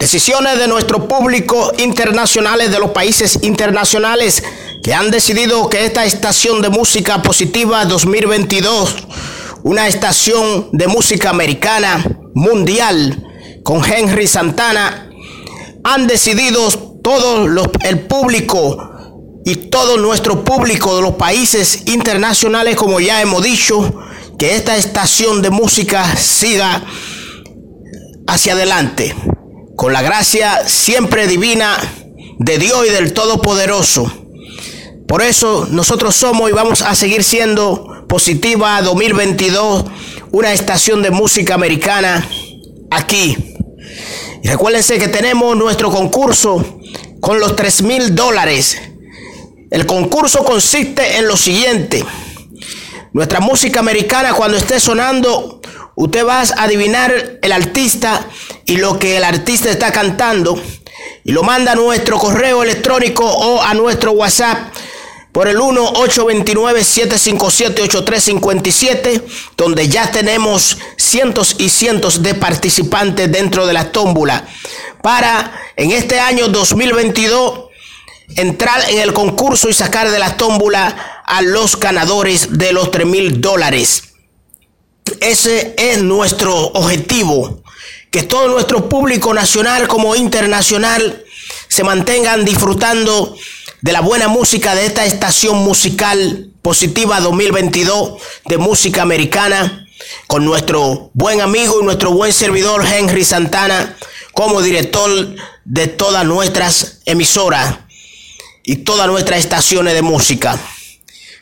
Decisiones de nuestro público internacionales, de los países internacionales que han decidido que esta estación de música positiva 2022, una estación de música americana mundial con Henry Santana, han decidido todo el público y todo nuestro público de los países internacionales, como ya hemos dicho, que esta estación de música siga hacia adelante con la gracia siempre divina de Dios y del Todopoderoso. Por eso nosotros somos y vamos a seguir siendo Positiva 2022, una estación de música americana aquí. Y recuérdense que tenemos nuestro concurso con los 3 mil dólares. El concurso consiste en lo siguiente. Nuestra música americana cuando esté sonando Usted va a adivinar el artista y lo que el artista está cantando y lo manda a nuestro correo electrónico o a nuestro WhatsApp por el 1-829-757-8357, donde ya tenemos cientos y cientos de participantes dentro de la tómbola, para en este año 2022 entrar en el concurso y sacar de la tómbola a los ganadores de los 3 mil dólares. Ese es nuestro objetivo, que todo nuestro público nacional como internacional se mantengan disfrutando de la buena música de esta estación musical positiva 2022 de música americana con nuestro buen amigo y nuestro buen servidor Henry Santana como director de todas nuestras emisoras y todas nuestras estaciones de música.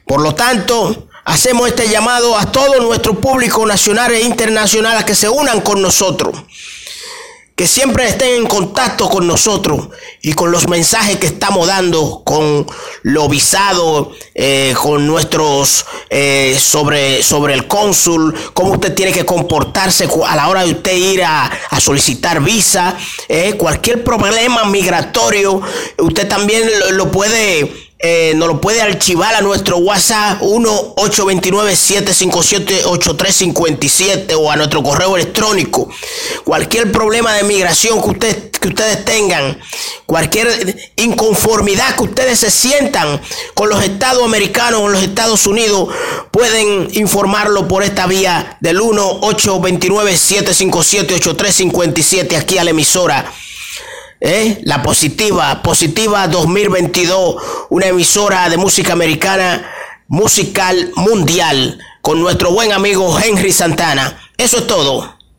Por lo tanto, hacemos este llamado a todo nuestro público nacional e internacional a que se unan con nosotros, que siempre estén en contacto con nosotros y con los mensajes que estamos dando, con lo visado, eh, con nuestros eh, sobre, sobre el cónsul, cómo usted tiene que comportarse a la hora de usted ir a, solicitar visa, eh, cualquier problema migratorio, usted también lo puede eh, nos lo puede archivar a nuestro WhatsApp 1-829-757-8357 o a nuestro correo electrónico. Cualquier problema de migración que, usted, que ustedes tengan, cualquier inconformidad que ustedes se sientan con los Estados americanos o los Estados Unidos, pueden informarlo por esta vía del 1-829-757-8357 aquí a la emisora. ¿Eh? La positiva, positiva 2022, una emisora de música americana musical mundial con nuestro buen amigo Henry Santana. Eso es todo.